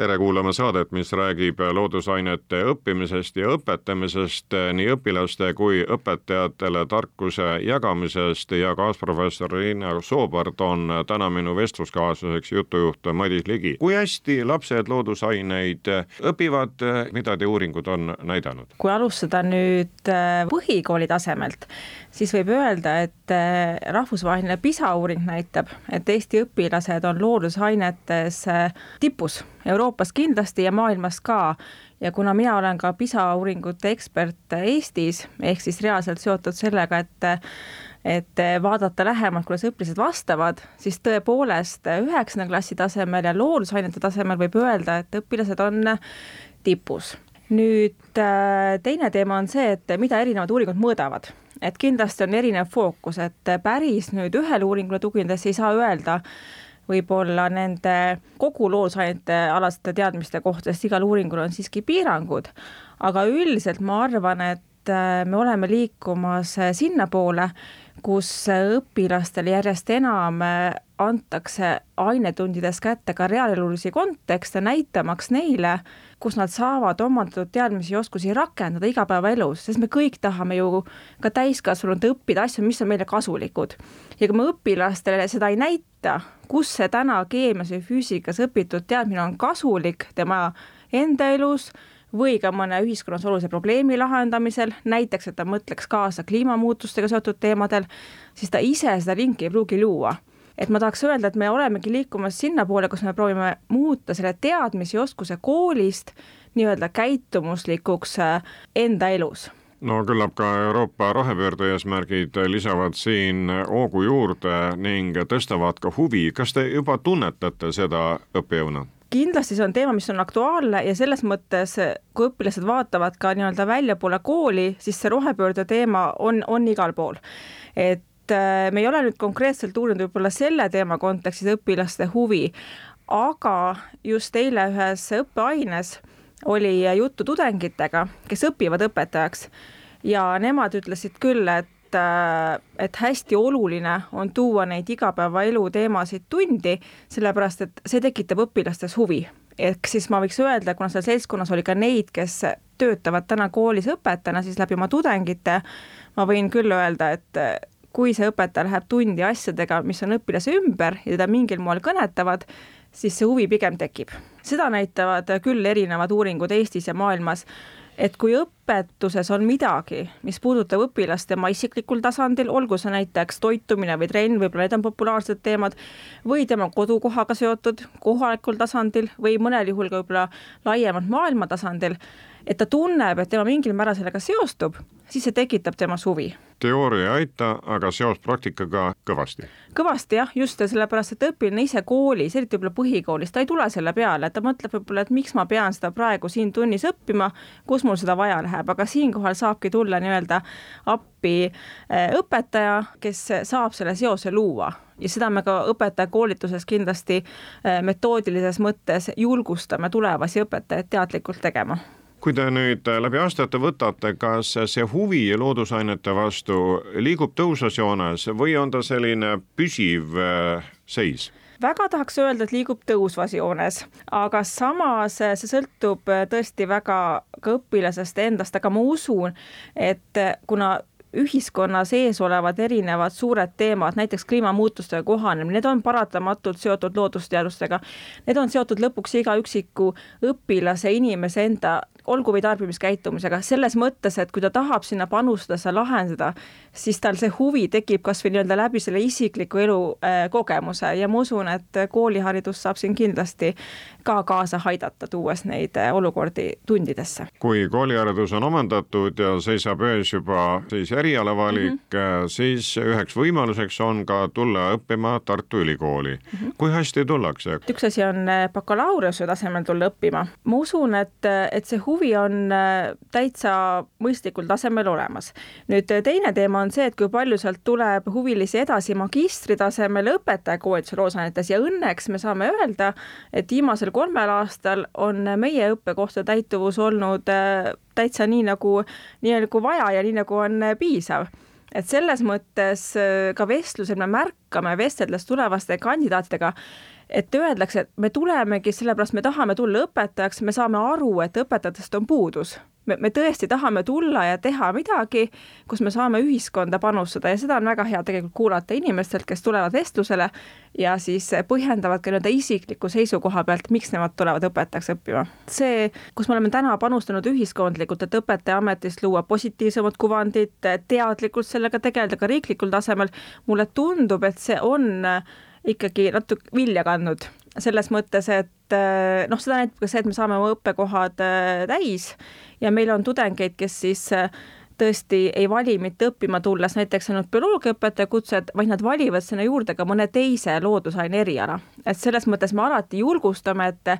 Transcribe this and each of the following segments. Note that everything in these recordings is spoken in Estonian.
tere kuulama saadet, mis räägib loodusainete õppimisest ja õpetamisest nii õpilaste kui õpetajatele tarkuse jagamisest ja kaasprofessor Riina Soobart on täna minu vestluskaaslaseks jutujuht Madis Ligi. kui hästi lapsed loodusaineid õpivad, mida teie uuringud on näidanud? kui alustada nüüd äh, põhikooli tasemelt, siis võib öelda, et äh, rahvusvaheline PISA uuring näitab, et Eesti õpilased on loodusainetes äh, tipus Euroopas kindlasti ja maailmas ka. ja kuna mina olen ka PISA uuringute ekspert Eestis, ehk siis reaalselt seotud sellega, et et vaadata lähemalt, kuidas õpilased vastavad, siis tõepoolest üheksanda klassi tasemel ja loodusainete tasemel võib öelda, et õpilased on tipus. Nüüd teine teema on see, et mida erinevad uuringud mõõdavad. Et kindlasti on erinev fookus, et päris nüüd ühele uuringule tuginedes ei saa öelda, võib-olla nende kogu loodusainete alaste teadmiste kohta, sest igal uuringul on siiski piirangud, aga üldiselt ma arvan, et äh, me oleme liikumas äh, sinnapoole, kus õpilastele järjest enam äh, antakse ainetundides kätte ka reaalelulisi kontekste, näitamaks neile, kus nad saavad omandatud teadmisi ja oskusi rakendada igapäevaelus, sest me kõik tahame ju ka täiskasvanud õppida asju, mis on meile kasulikud. ja kui me õpilastele seda ei näita, kus see täna keemias või füüsikas õpitud teadmine on kasulik tema enda elus, või ka mõne ühiskonnas olulise probleemi lahendamisel, näiteks et ta mõtleks kaasa kliimamuutustega seotud teemadel, siis ta ise seda linki ei pruugi luua. Et ma tahaks öelda, et me olemegi liikumas sinnapoole, kus me proovime muuta selle teadmise ja oskuse koolist nii-öelda käitumuslikuks äh, enda elus. No küllap ka Euroopa rohepöörde eesmärgid lisavad siin hoogu juurde ning tõstavad ka huvi, kas te juba tunnetate seda õppejõuna? Kindlasti see on teema, mis on aktuaalne ja selles mõttes, kui õpilased vaatavad ka nii-öelda väljapoole kooli, siis see rohepöörde teema on, on igal pool. et äh, me ei ole nüüd konkreetselt uurinud võib-olla selle teema kontekstis õpilaste huvi, aga just eile ühes õppeaines oli juttu tudengitega, kes õpivad õpetajaks ja nemad ütlesid küll, et äh, et hästi oluline on tuua neid igapäevaelu teemasid tundi, sellepärast et see tekitab õpilastes huvi. ehk siis ma võiks öelda, kuna seal seltskonnas oli ka neid, kes töötavad täna koolis õpetajana, siis läbi oma tudengite ma võin küll öelda, et kui see õpetaja läheb tundi asjadega, mis on õpilase ümber ja teda mingil moel kõnetavad, siis see huvi pigem tekib. seda näitavad küll erinevad uuringud Eestis ja maailmas, et kui õpetuses on midagi, mis puudutab õpilast tema isiklikul tasandil, olgu see näiteks toitumine või trenn, võib-olla need on populaarsed teemad, või tema kodukohaga seotud kohalikul tasandil või mõnel juhul ka võib-olla laiemalt maailma tasandil, et ta tunneb, et tema mingil määral sellega seostub, siis see tekitab temas huvi. Teooria ei aita, aga seos praktikaga kõvasti. kõvasti jah, just, sellepärast et õpilane ise koolis, eriti võib-olla põhikoolis, ta ei tule selle peale, ta mõtleb võib-olla, et miks ma pean seda praegu siin tunnis õppima, kus mul seda vaja läheb, aga siinkohal saabki tulla nii-öelda appi eh, õpetaja, kes saab selle seose luua ja seda me ka õpetajakoolituses kindlasti eh, metoodilises mõttes julgustame tulevasi õpetajaid teadlikult tegema kui te nüüd äh, läbi aastate võtate, kas see huvi loodusainete vastu liigub tõusvas joones või on ta selline püsiv äh, seis? väga tahaks öelda, et liigub tõusvas joones, aga samas äh, see sõltub tõesti väga ka õpilasest endast, aga ma usun, et kuna ühiskonna sees olevad erinevad suured teemad, näiteks kliimamuutustega kohanemine, need on paratamatult seotud loodusteadustega. Need on seotud lõpuks iga üksiku õpilase, inimese enda olgu või tarbimiskäitumisega, selles mõttes, et kui ta tahab sinna panustada, seda lahendada, siis tal see huvi tekib kas või nii-öelda läbi selle isikliku elu äh, kogemuse ja ma usun, et kooliharidus saab siin kindlasti ka kaasa aidata, tuues neid äh, olukordi tundidesse. kui kooliharidus on omandatud ja seisab ees juba siis erialavalik mm, -hmm. siis üheks võimaluseks on ka tulla õppima Tartu Ülikooli mm. -hmm. kui hästi tullakse? üks asi on bakalaureuse tasemel tulla õppima, ma usun, et, et see huvi on täitsa mõistlikul tasemel olemas. nüüd teine teema on see, et kui palju sealt tuleb huvilisi edasi magistri tasemel õpetajakoolituse loosainetes ja õnneks me saame öelda, et viimasel kolmel aastal on meie õppekohtade täituvus olnud äh, täitsa nii nagu, nii nagu vaja ja nii nagu on piisav. Et selles mõttes äh, ka vestlusel me märkame, vesteldes tulevaste kandidaatidega, et öeldakse, et me tulemegi sellepärast, me tahame tulla õpetajaks, me saame aru, et õpetajatest on puudus me, me tõesti tahame tulla ja teha midagi, kus me saame ühiskonda panustada ja seda on väga hea tegelikult kuulata inimestelt, kes tulevad vestlusele ja siis põhjendavad ka nii-öelda isikliku seisukoha pealt, miks nemad tulevad õpetajaks õppima. see, kus me oleme täna panustanud ühiskondlikult, et õpetajaametist luua positiivsemat kuvandit, teadlikult sellega tegeleda ka riiklikul tasemel, mulle tundub, et see on ikkagi natuke vilja kandnud selles mõttes, et eh, noh, seda näitab ka see, et me saame oma õppekohad eh, täis ja meil on tudengeid, kes siis eh, tõesti ei vali mitte õppima tulles näiteks ainult bioloogiaõpetaja kutset, vaid nad valivad sinna juurde ka mõne teise loodusaine eriala. et selles mõttes me alati julgustame, et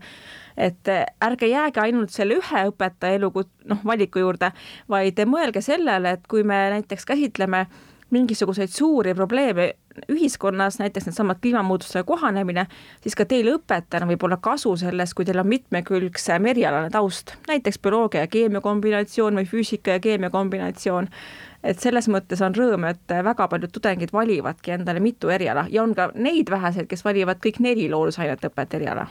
et ärge jääge ainult selle ühe õpetaja elu noh, valiku juurde, vaid mõelge sellele, et kui me näiteks käsitleme mingisuguseid suuri probleeme ühiskonnas, näiteks needsamad kliimamuutustega kohanemine, siis ka teil õpetajana võib olla kasu sellest, kui teil on mitmekülgsem erialane taust, näiteks bioloogia ja keemia kombinatsioon või füüsika ja keemia kombinatsioon. et selles mõttes on rõõm, et väga paljud tudengid valivadki endale mitu eriala ja on ka neid väheseid, kes valivad kõik neli loodusainet õpetaja eriala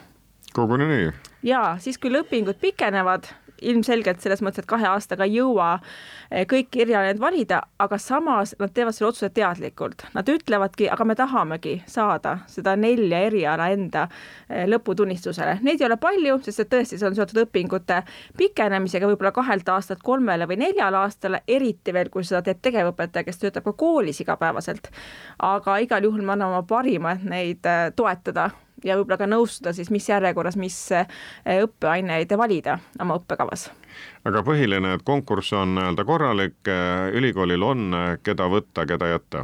koguni nii? jaa, siis kui õpingud pikenevad, ilmselgelt selles mõttes, et kahe aastaga ei jõua eh, kõiki erialaid valida, aga samas nad teevad selle otsuse teadlikult. Nad ütlevadki, aga me tahamegi saada seda nelja eriala enda eh, lõputunnistusele. Neid ei ole palju, sest et tõesti, see on seotud õpingute pikenemisega võib-olla kahelt aastalt kolmele või neljale aastale, eriti veel, kui seda teeb tegevõpetaja, kes töötab ka koolis igapäevaselt. aga igal juhul me anname oma parima, et neid eh, toetada ja võib-olla ka nõustuda siis, mis järjekorras, mis eh, õppeaineid valida oma õppekavas. aga põhiline, et konkurss on nii-öelda korralik, eh, ülikoolil on, eh, keda võtta, keda jätta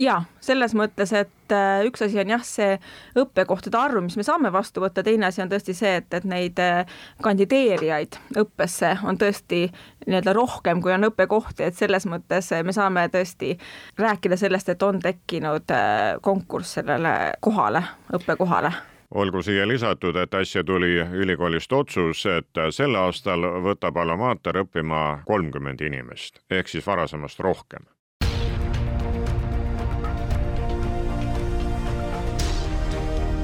jaa, selles mõttes, et äh, üks asi on jah, see õppekohtade arv, mis me saame vastu võtta, teine asi on tõesti see, et, et neid äh, kandideerijaid õppesse on tõesti nii-öelda rohkem, kui on õppekohti, et selles mõttes äh, me saame tõesti rääkida sellest, et on tekkinud konkurss sellele kohale, õppekohale. Olgu siia lisatud, et äsja tuli ülikoolist otsus, et sel aastal võtab Alma Mater õppima kolmkümmend inimest ehk siis varasemast rohkem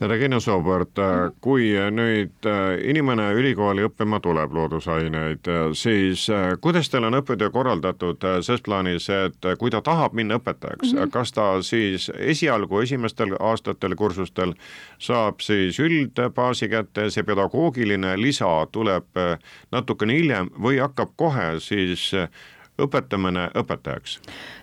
Regina Soobert, kui nüüd äh, inimene ülikooli õppima tuleb loodusaineid, äh, siis äh, kuidas teil on õppetöö korraldatud ses plaanis, et kui ta tahab minna õpetajaks mm, -hmm. kas ta siis esialgu esimestel aastatel kursustel saab siis üldbaasi kätte, see pedagoogiline lisa tuleb natukene hiljem või hakkab kohe siis õpetamine õpetajaks?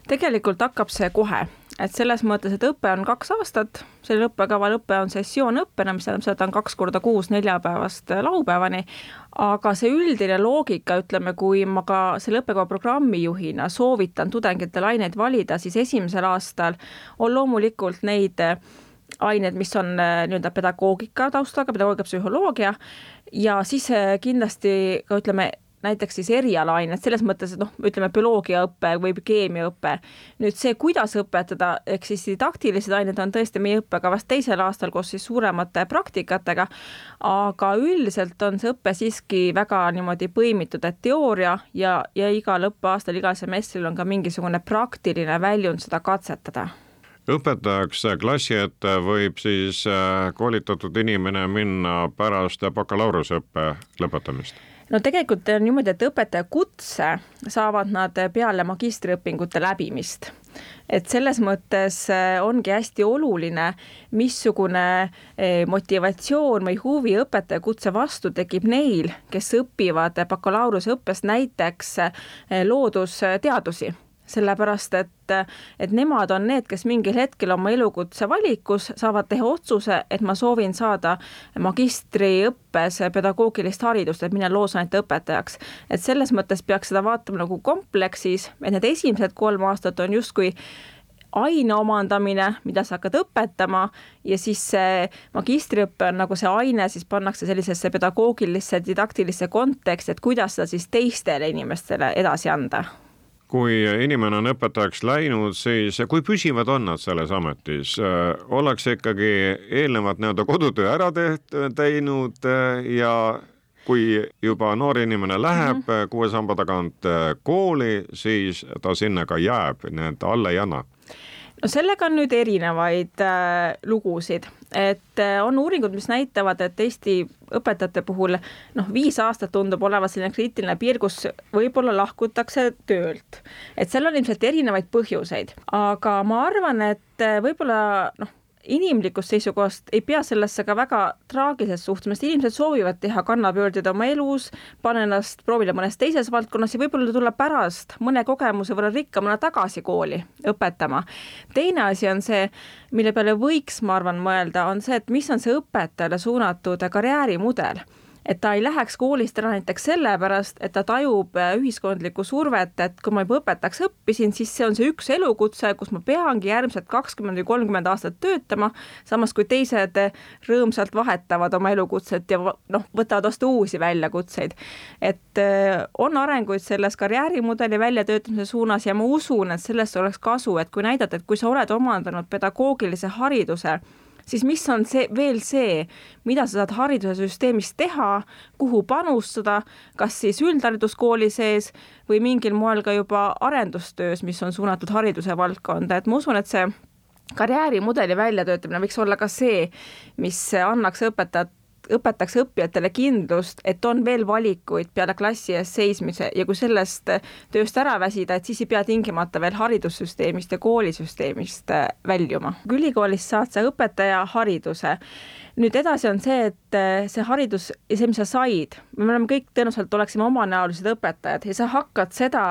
tegelikult hakkab see kohe. Et selles mõttes, et õpe on kaks aastat, sellel õppekaval õpe on sessioonõppena, mis tähendab seda, et ta on kaks korda kuus neljapäevast laupäevani, aga see üldine loogika, ütleme, kui ma ka selle õppekava programmijuhina soovitan tudengitel aineid valida, siis esimesel aastal on loomulikult neid ained, mis on äh, nii-öelda pedagoogika taustaga, pedagoogia psühholoogia. Ja siis äh, kindlasti ka ütleme, näiteks siis erialaained, selles mõttes, et noh, ütleme bioloogiaõpe või keemiaõpe. nüüd see, kuidas õpetada, ehk siis didaktilised ained on tõesti meie õppekavas teisel aastal koos siis suuremate praktikatega, aga üldiselt on see õpe siiski väga niimoodi põimitud, et teooria ja, ja igal õppeaastal, igal semestril on ka mingisugune praktiline väljund seda katsetada õpetajaks klassi ette võib siis äh, koolitatud inimene minna pärast bakalaureuseõppe lõpetamist no tegelikult on niimoodi, et õpetaja kutse saavad nad peale magistriõpingute läbimist. Et selles mõttes äh, ongi hästi oluline, missugune äh, motivatsioon või huvi õpetajakutse vastu tekib neil, kes õpivad bakalaureuseõppes näiteks äh, loodusteadusi sellepärast et, et nemad on need, kes mingil hetkel oma elukutse valikus saavad teha otsuse, et ma soovin saada magistriõppes pedagoogilist haridust, et minna loosainete õpetajaks. et selles mõttes peaks seda vaatama nagu kompleksis, et need esimesed kolm aastat on justkui aine omandamine, mida sa hakkad õpetama ja siis see magistriõpe on nagu see aine, siis pannakse sellisesse pedagoogilisse, didaktilisse konteksti, et kuidas seda siis teistele inimestele edasi anda kui inimene on õpetajaks läinud, siis kui püsivad on nad selles ametis, ollakse ikkagi eelnevalt nii-öelda kodutöö ära teht-, teinud ja kui juba noor inimene läheb mm -hmm. kuue samba tagant kooli, siis ta sinna ka jääb, nii et alla ei anna no sellega on nüüd erinevaid äh, lugusid, et äh, on uuringud, mis näitavad, et Eesti õpetajate puhul noh, viis aastat tundub olevat selline kriitiline piir, kus võib-olla lahkutakse töölt. et seal on ilmselt erinevaid põhjuseid, aga ma arvan, et äh, võib-olla noh, inimlikust seisukohast ei pea sellesse ka väga traagiliselt suhtuma, sest inimesed soovivad teha kannapöördeid oma elus, panna ennast proovile mõnes teises valdkonnas ja võib-olla tulla pärast mõne kogemuse võrra rikkamana tagasi kooli õpetama. teine asi on see, mille peale võiks, ma arvan, mõelda, on see, et mis on see õpetajale suunatud karjäärimudel et ta ei läheks koolist ära näiteks sellepärast, et ta tajub äh, ühiskondlikku survet, et kui ma juba õpetajaks õppisin, siis see on see üks elukutse, kus ma peangi järgmised kakskümmend või kolmkümmend aastat töötama, samas kui teised äh, rõõmsalt vahetavad oma elukutset ja noh, võtavad vastu uusi väljakutseid. et äh, on arenguid selles karjäärimudeli väljatöötamise suunas ja ma usun, et sellest oleks kasu, et kui näidata, et kui sa oled omandanud pedagoogilise hariduse, siis mis on see veel see, mida sa saad haridussüsteemis teha, kuhu panustada, kas siis üldhariduskooli sees või mingil moel ka juba arendustöös, mis on suunatud hariduse valdkonda, et ma usun, et see karjäärimudeli väljatöötamine võiks olla ka see, mis annaks õpetajat õpetaks õppijatele kindlust, et on veel valikuid peale klassi ees seismise ja kui sellest tööst ära väsida, et siis ei pea tingimata veel haridussüsteemist ja koolisüsteemist väljuma. ülikoolis saad sa õpetaja hariduse nüüd edasi on see, et eh, see haridus ja see, mis sa said, me oleme kõik tõenäoliselt oleksime omanäolised õpetajad ja sa hakkad seda,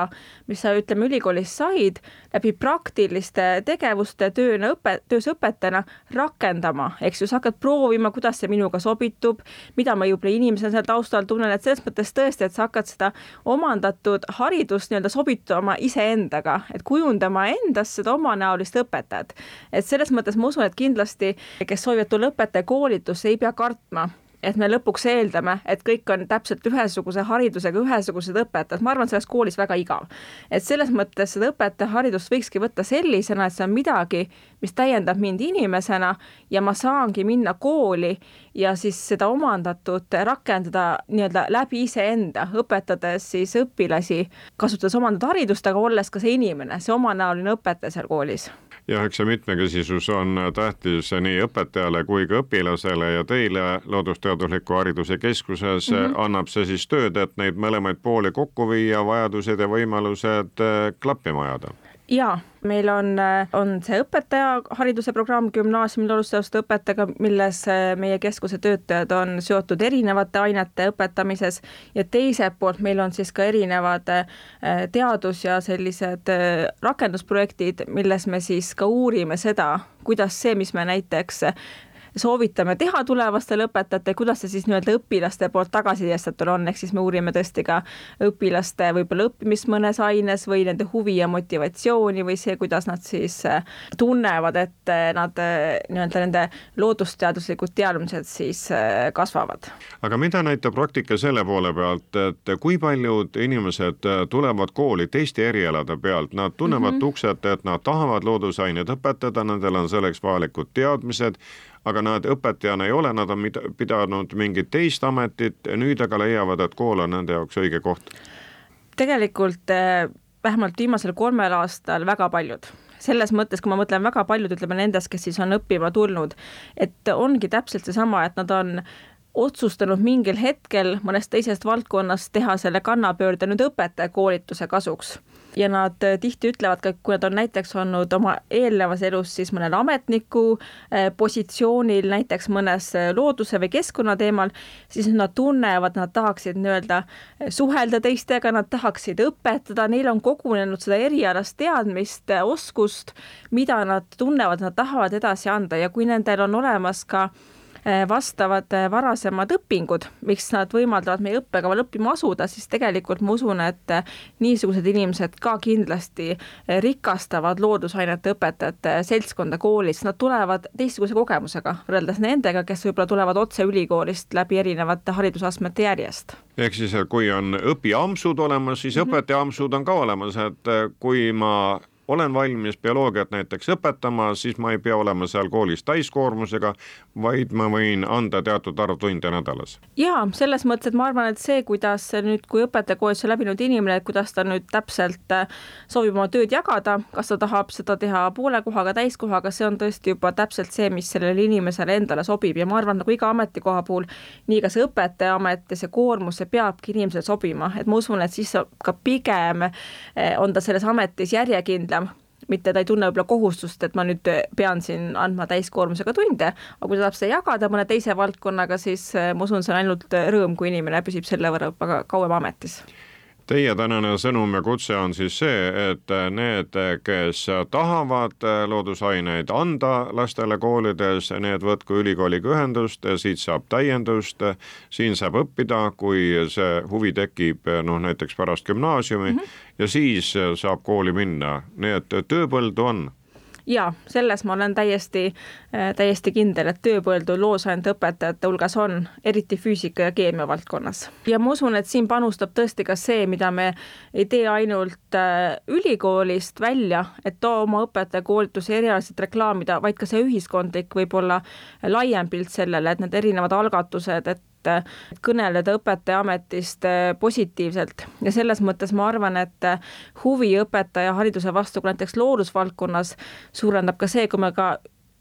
mis sa ütleme ülikoolis said, läbi praktiliste tegevuste tööna õpe, töös õpetajana rakendama, eks ju, sa hakkad proovima, kuidas see minuga sobitub, mida ma võib-olla inimesena seal taustal tunnen, et selles mõttes tõesti, et sa hakkad seda omandatud haridust nii-öelda sobitama iseendaga, et kujundama endast seda omanäolist õpetajat. et selles mõttes ma usun, et kindlasti, kes soovivad tulla õpetaja kooli, koolitusse ei pea kartma, et me lõpuks eeldame, et kõik on täpselt ühesuguse haridusega ühesugused õpetajad, ma arvan, selles koolis väga igav. et selles mõttes seda õpetajaharidust võikski võtta sellisena, et see on midagi, mis täiendab mind inimesena ja ma saangi minna kooli ja siis seda omandatut rakendada nii-öelda läbi iseenda, õpetades siis õpilasi, kasutades omandatud haridust, aga olles ka see inimene, see omanäoline õpetaja seal koolis jah, eks see mitmekesisus on tähtis nii õpetajale kui ka õpilasele ja teile Loodusteadusliku Hariduse Keskuses mm -hmm. annab see siis tööd, et neid mõlemaid pooli kokku viia, vajadused ja võimalused eh, klappima ajada jaa, meil on, on see õpetajahariduse programm gümnaasiumil alustavate õpetajaga, milles äh, meie keskuse töötajad on seotud erinevate ainete õpetamises. Ja teiselt poolt meil on siis ka erinevad äh, teadus- ja sellised äh, rakendusprojektid, milles me siis ka uurime seda, kuidas see, mis me näiteks soovitame teha tulevastele õpetajatele, kuidas see siis nii-öelda õpilaste poolt tagasisidestatud on, ehk siis me uurime tõesti ka õpilaste võib-olla õppimist mõnes aines või nende huvi ja motivatsiooni või see, kuidas nad siis äh, tunnevad, et äh, nad äh, nii-öelda nende loodusteaduslikud teadmised siis kasvavad. aga mida näitab praktika selle poole pealt, et kui paljud inimesed tulevad kooli teiste erialade pealt, nad tunnevad mm -hmm. uksed, et nad tahavad loodusaineid õpetada, nendel on selleks vajalikud teadmised aga nad õpetajana ei ole, nad on pidanud mingit teist ametit, nüüd aga leiavad, et kool on nende jaoks õige koht. tegelikult eh, vähemalt viimasel kolmel aastal väga paljud selles mõttes, kui ma mõtlen väga paljud, ütleme nendest, kes siis on õppima tulnud, et ongi täpselt seesama, et nad on otsustanud mingil hetkel mõnest teisest valdkonnast teha selle kannapöörde nüüd õpetajakoolituse kasuks ja nad tihti ütlevad ka, kui nad on näiteks olnud oma eelnevas elus siis mõnel ametniku positsioonil, näiteks mõnes looduse või keskkonna teemal, siis nad tunnevad, nad tahaksid nii-öelda suhelda teistega, nad tahaksid õpetada, neil on kogunenud seda erialast teadmist, oskust, mida nad tunnevad, nad tahavad edasi anda. Ja kui nendel on olemas ka vastavad eh, varasemad õpingud, miks nad võimaldavad meie õppekaval õppima asuda, siis tegelikult ma usun, et eh, niisugused inimesed ka kindlasti rikastavad loodusainete õpetajate seltskonda koolis, nad tulevad teistsuguse kogemusega võrreldes nendega, kes võib-olla tulevad otse ülikoolist läbi erinevate haridusastmete järjest. ehk siis, kui on õpiampsud olemas, siis mm -hmm. õpetaja-ampsud on ka olemas, et kui ma olen valmis bioloogiat näiteks õpetama, siis ma ei pea olema seal koolis täiskoormusega, vaid ma võin anda teatud arv tunde nädalas. jaa, selles mõttes, et ma arvan, et see, kuidas nüüd, kui õpetajakoolituse läbinud inimene, et kuidas ta nüüd täpselt äh, soovib oma tööd jagada, kas ta tahab seda teha poole kohaga, täiskohaga, see on tõesti juba täpselt see, mis sellele inimesele endale sobib ja ma arvan, nagu iga ametikoha puhul, nii ka see õpetajaamet ja see koormus, see peabki inimesele sobima, et ma usun, et siis ka pigem äh, on ta selles ametis järjekindlam mitte ta ei tunne võib-olla kohustust, et ma nüüd pean siin andma täiskoormusega tunde, aga kui ta tahab seda jagada mõne teise valdkonnaga, siis eh, ma usun, see on ainult rõõm, kui inimene püsib selle võrra kauem ametis Teie tänane sõnum ja kutse on siis see, et need, kes tahavad loodusaineid anda lastele koolides, need võtku ülikooliga ühendust, siit saab täiendust, siin saab õppida, kui see huvi tekib noh, näiteks pärast gümnaasiumi mm -hmm. ja siis saab kooli minna, nii et tööpõldu on jaa, selles ma olen täiesti, äh, täiesti kindel, et tööpõldu loosainete õpetajate hulgas on, eriti füüsika ja keemia valdkonnas. ja ma usun, et siin panustab tõesti ka see, mida me ei tee ainult äh, ülikoolist välja, et too oma õpetajakoolitusi erialaselt reklaamida, vaid ka see ühiskondlik võib-olla laiem pilt sellele, et need erinevad algatused, et et kõneleda õpetajaametist äh, positiivselt. Ja selles mõttes ma arvan, et äh, huvi õpetaja hariduse vastu ka näiteks loodusvaldkonnas suurendab ka see, kui me ka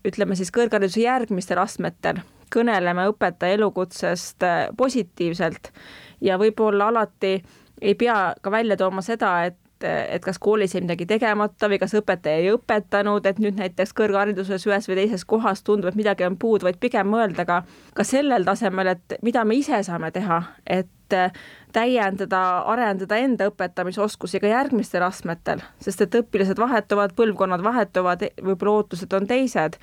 ütleme siis kõrghariduse järgmistel astmetel kõneleme õpetaja elukutsest äh, positiivselt. Ja võib-olla alati ei pea ka välja tooma seda, et et kas koolis jäi midagi tegemata või kas õpetaja ei õpetanud, et nüüd näiteks kõrghariduses ühes või teises kohas tundub, et midagi on puudu, vaid pigem mõelda ka, ka sellel tasemel, et mida me ise saame teha, et täiendada, arendada enda õpetamisoskusi ka järgmistel astmetel, sest et õpilased vahetuvad, põlvkonnad vahetuvad, võib-olla ootused on teised.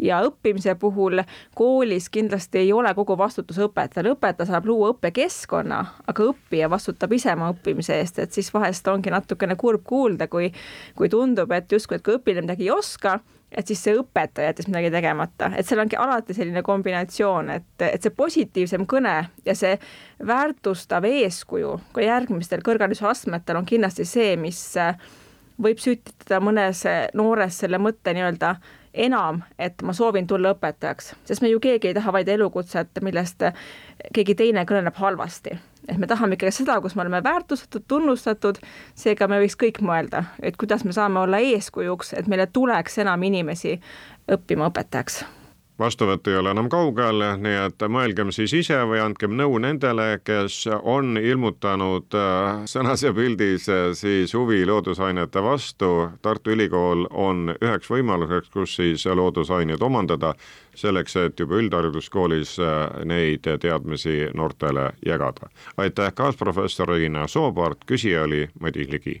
Ja õppimise puhul koolis kindlasti ei ole kogu vastutus õpetajal, õpetaja saab luua õppekeskkonna, aga õppija vastutab ise oma õppimise eest, et siis vahest ongi natukene kurb kuulda, kui, kui tundub, et justkui, et kui õpilane midagi ei oska, et siis see õpetaja jättis midagi tegemata, et seal ongi alati selline kombinatsioon, et, et see positiivsem kõne ja see väärtustav eeskuju ka järgmistel kõrghariduse astmetel on kindlasti see, mis võib sütitada mõnes noores selle mõtte nii-öelda enam, et ma soovin tulla õpetajaks, sest me ju keegi ei taha valida elukutset, millest keegi teine kõneleb halvasti. Et me tahame ikkagi seda, kus me oleme väärtustatud, tunnustatud, seega me võiks kõik mõelda, et kuidas me saame olla eeskujuks, et meile tuleks enam inimesi õppima õpetajaks vastuvõtt ei ole enam kaugel, nii et mõelgem siis ise või andkem nõu nendele, kes on ilmutanud äh, sõnas ja pildis siis huvi loodusainete vastu. Tartu Ülikool on üheks võimaluseks, kus siis loodusaineid omandada, selleks, et juba üldhariduskoolis äh, neid teadmisi noortele jagada. aitäh, kaasprofessor Riina Soopaart, küsija oli Madis Ligi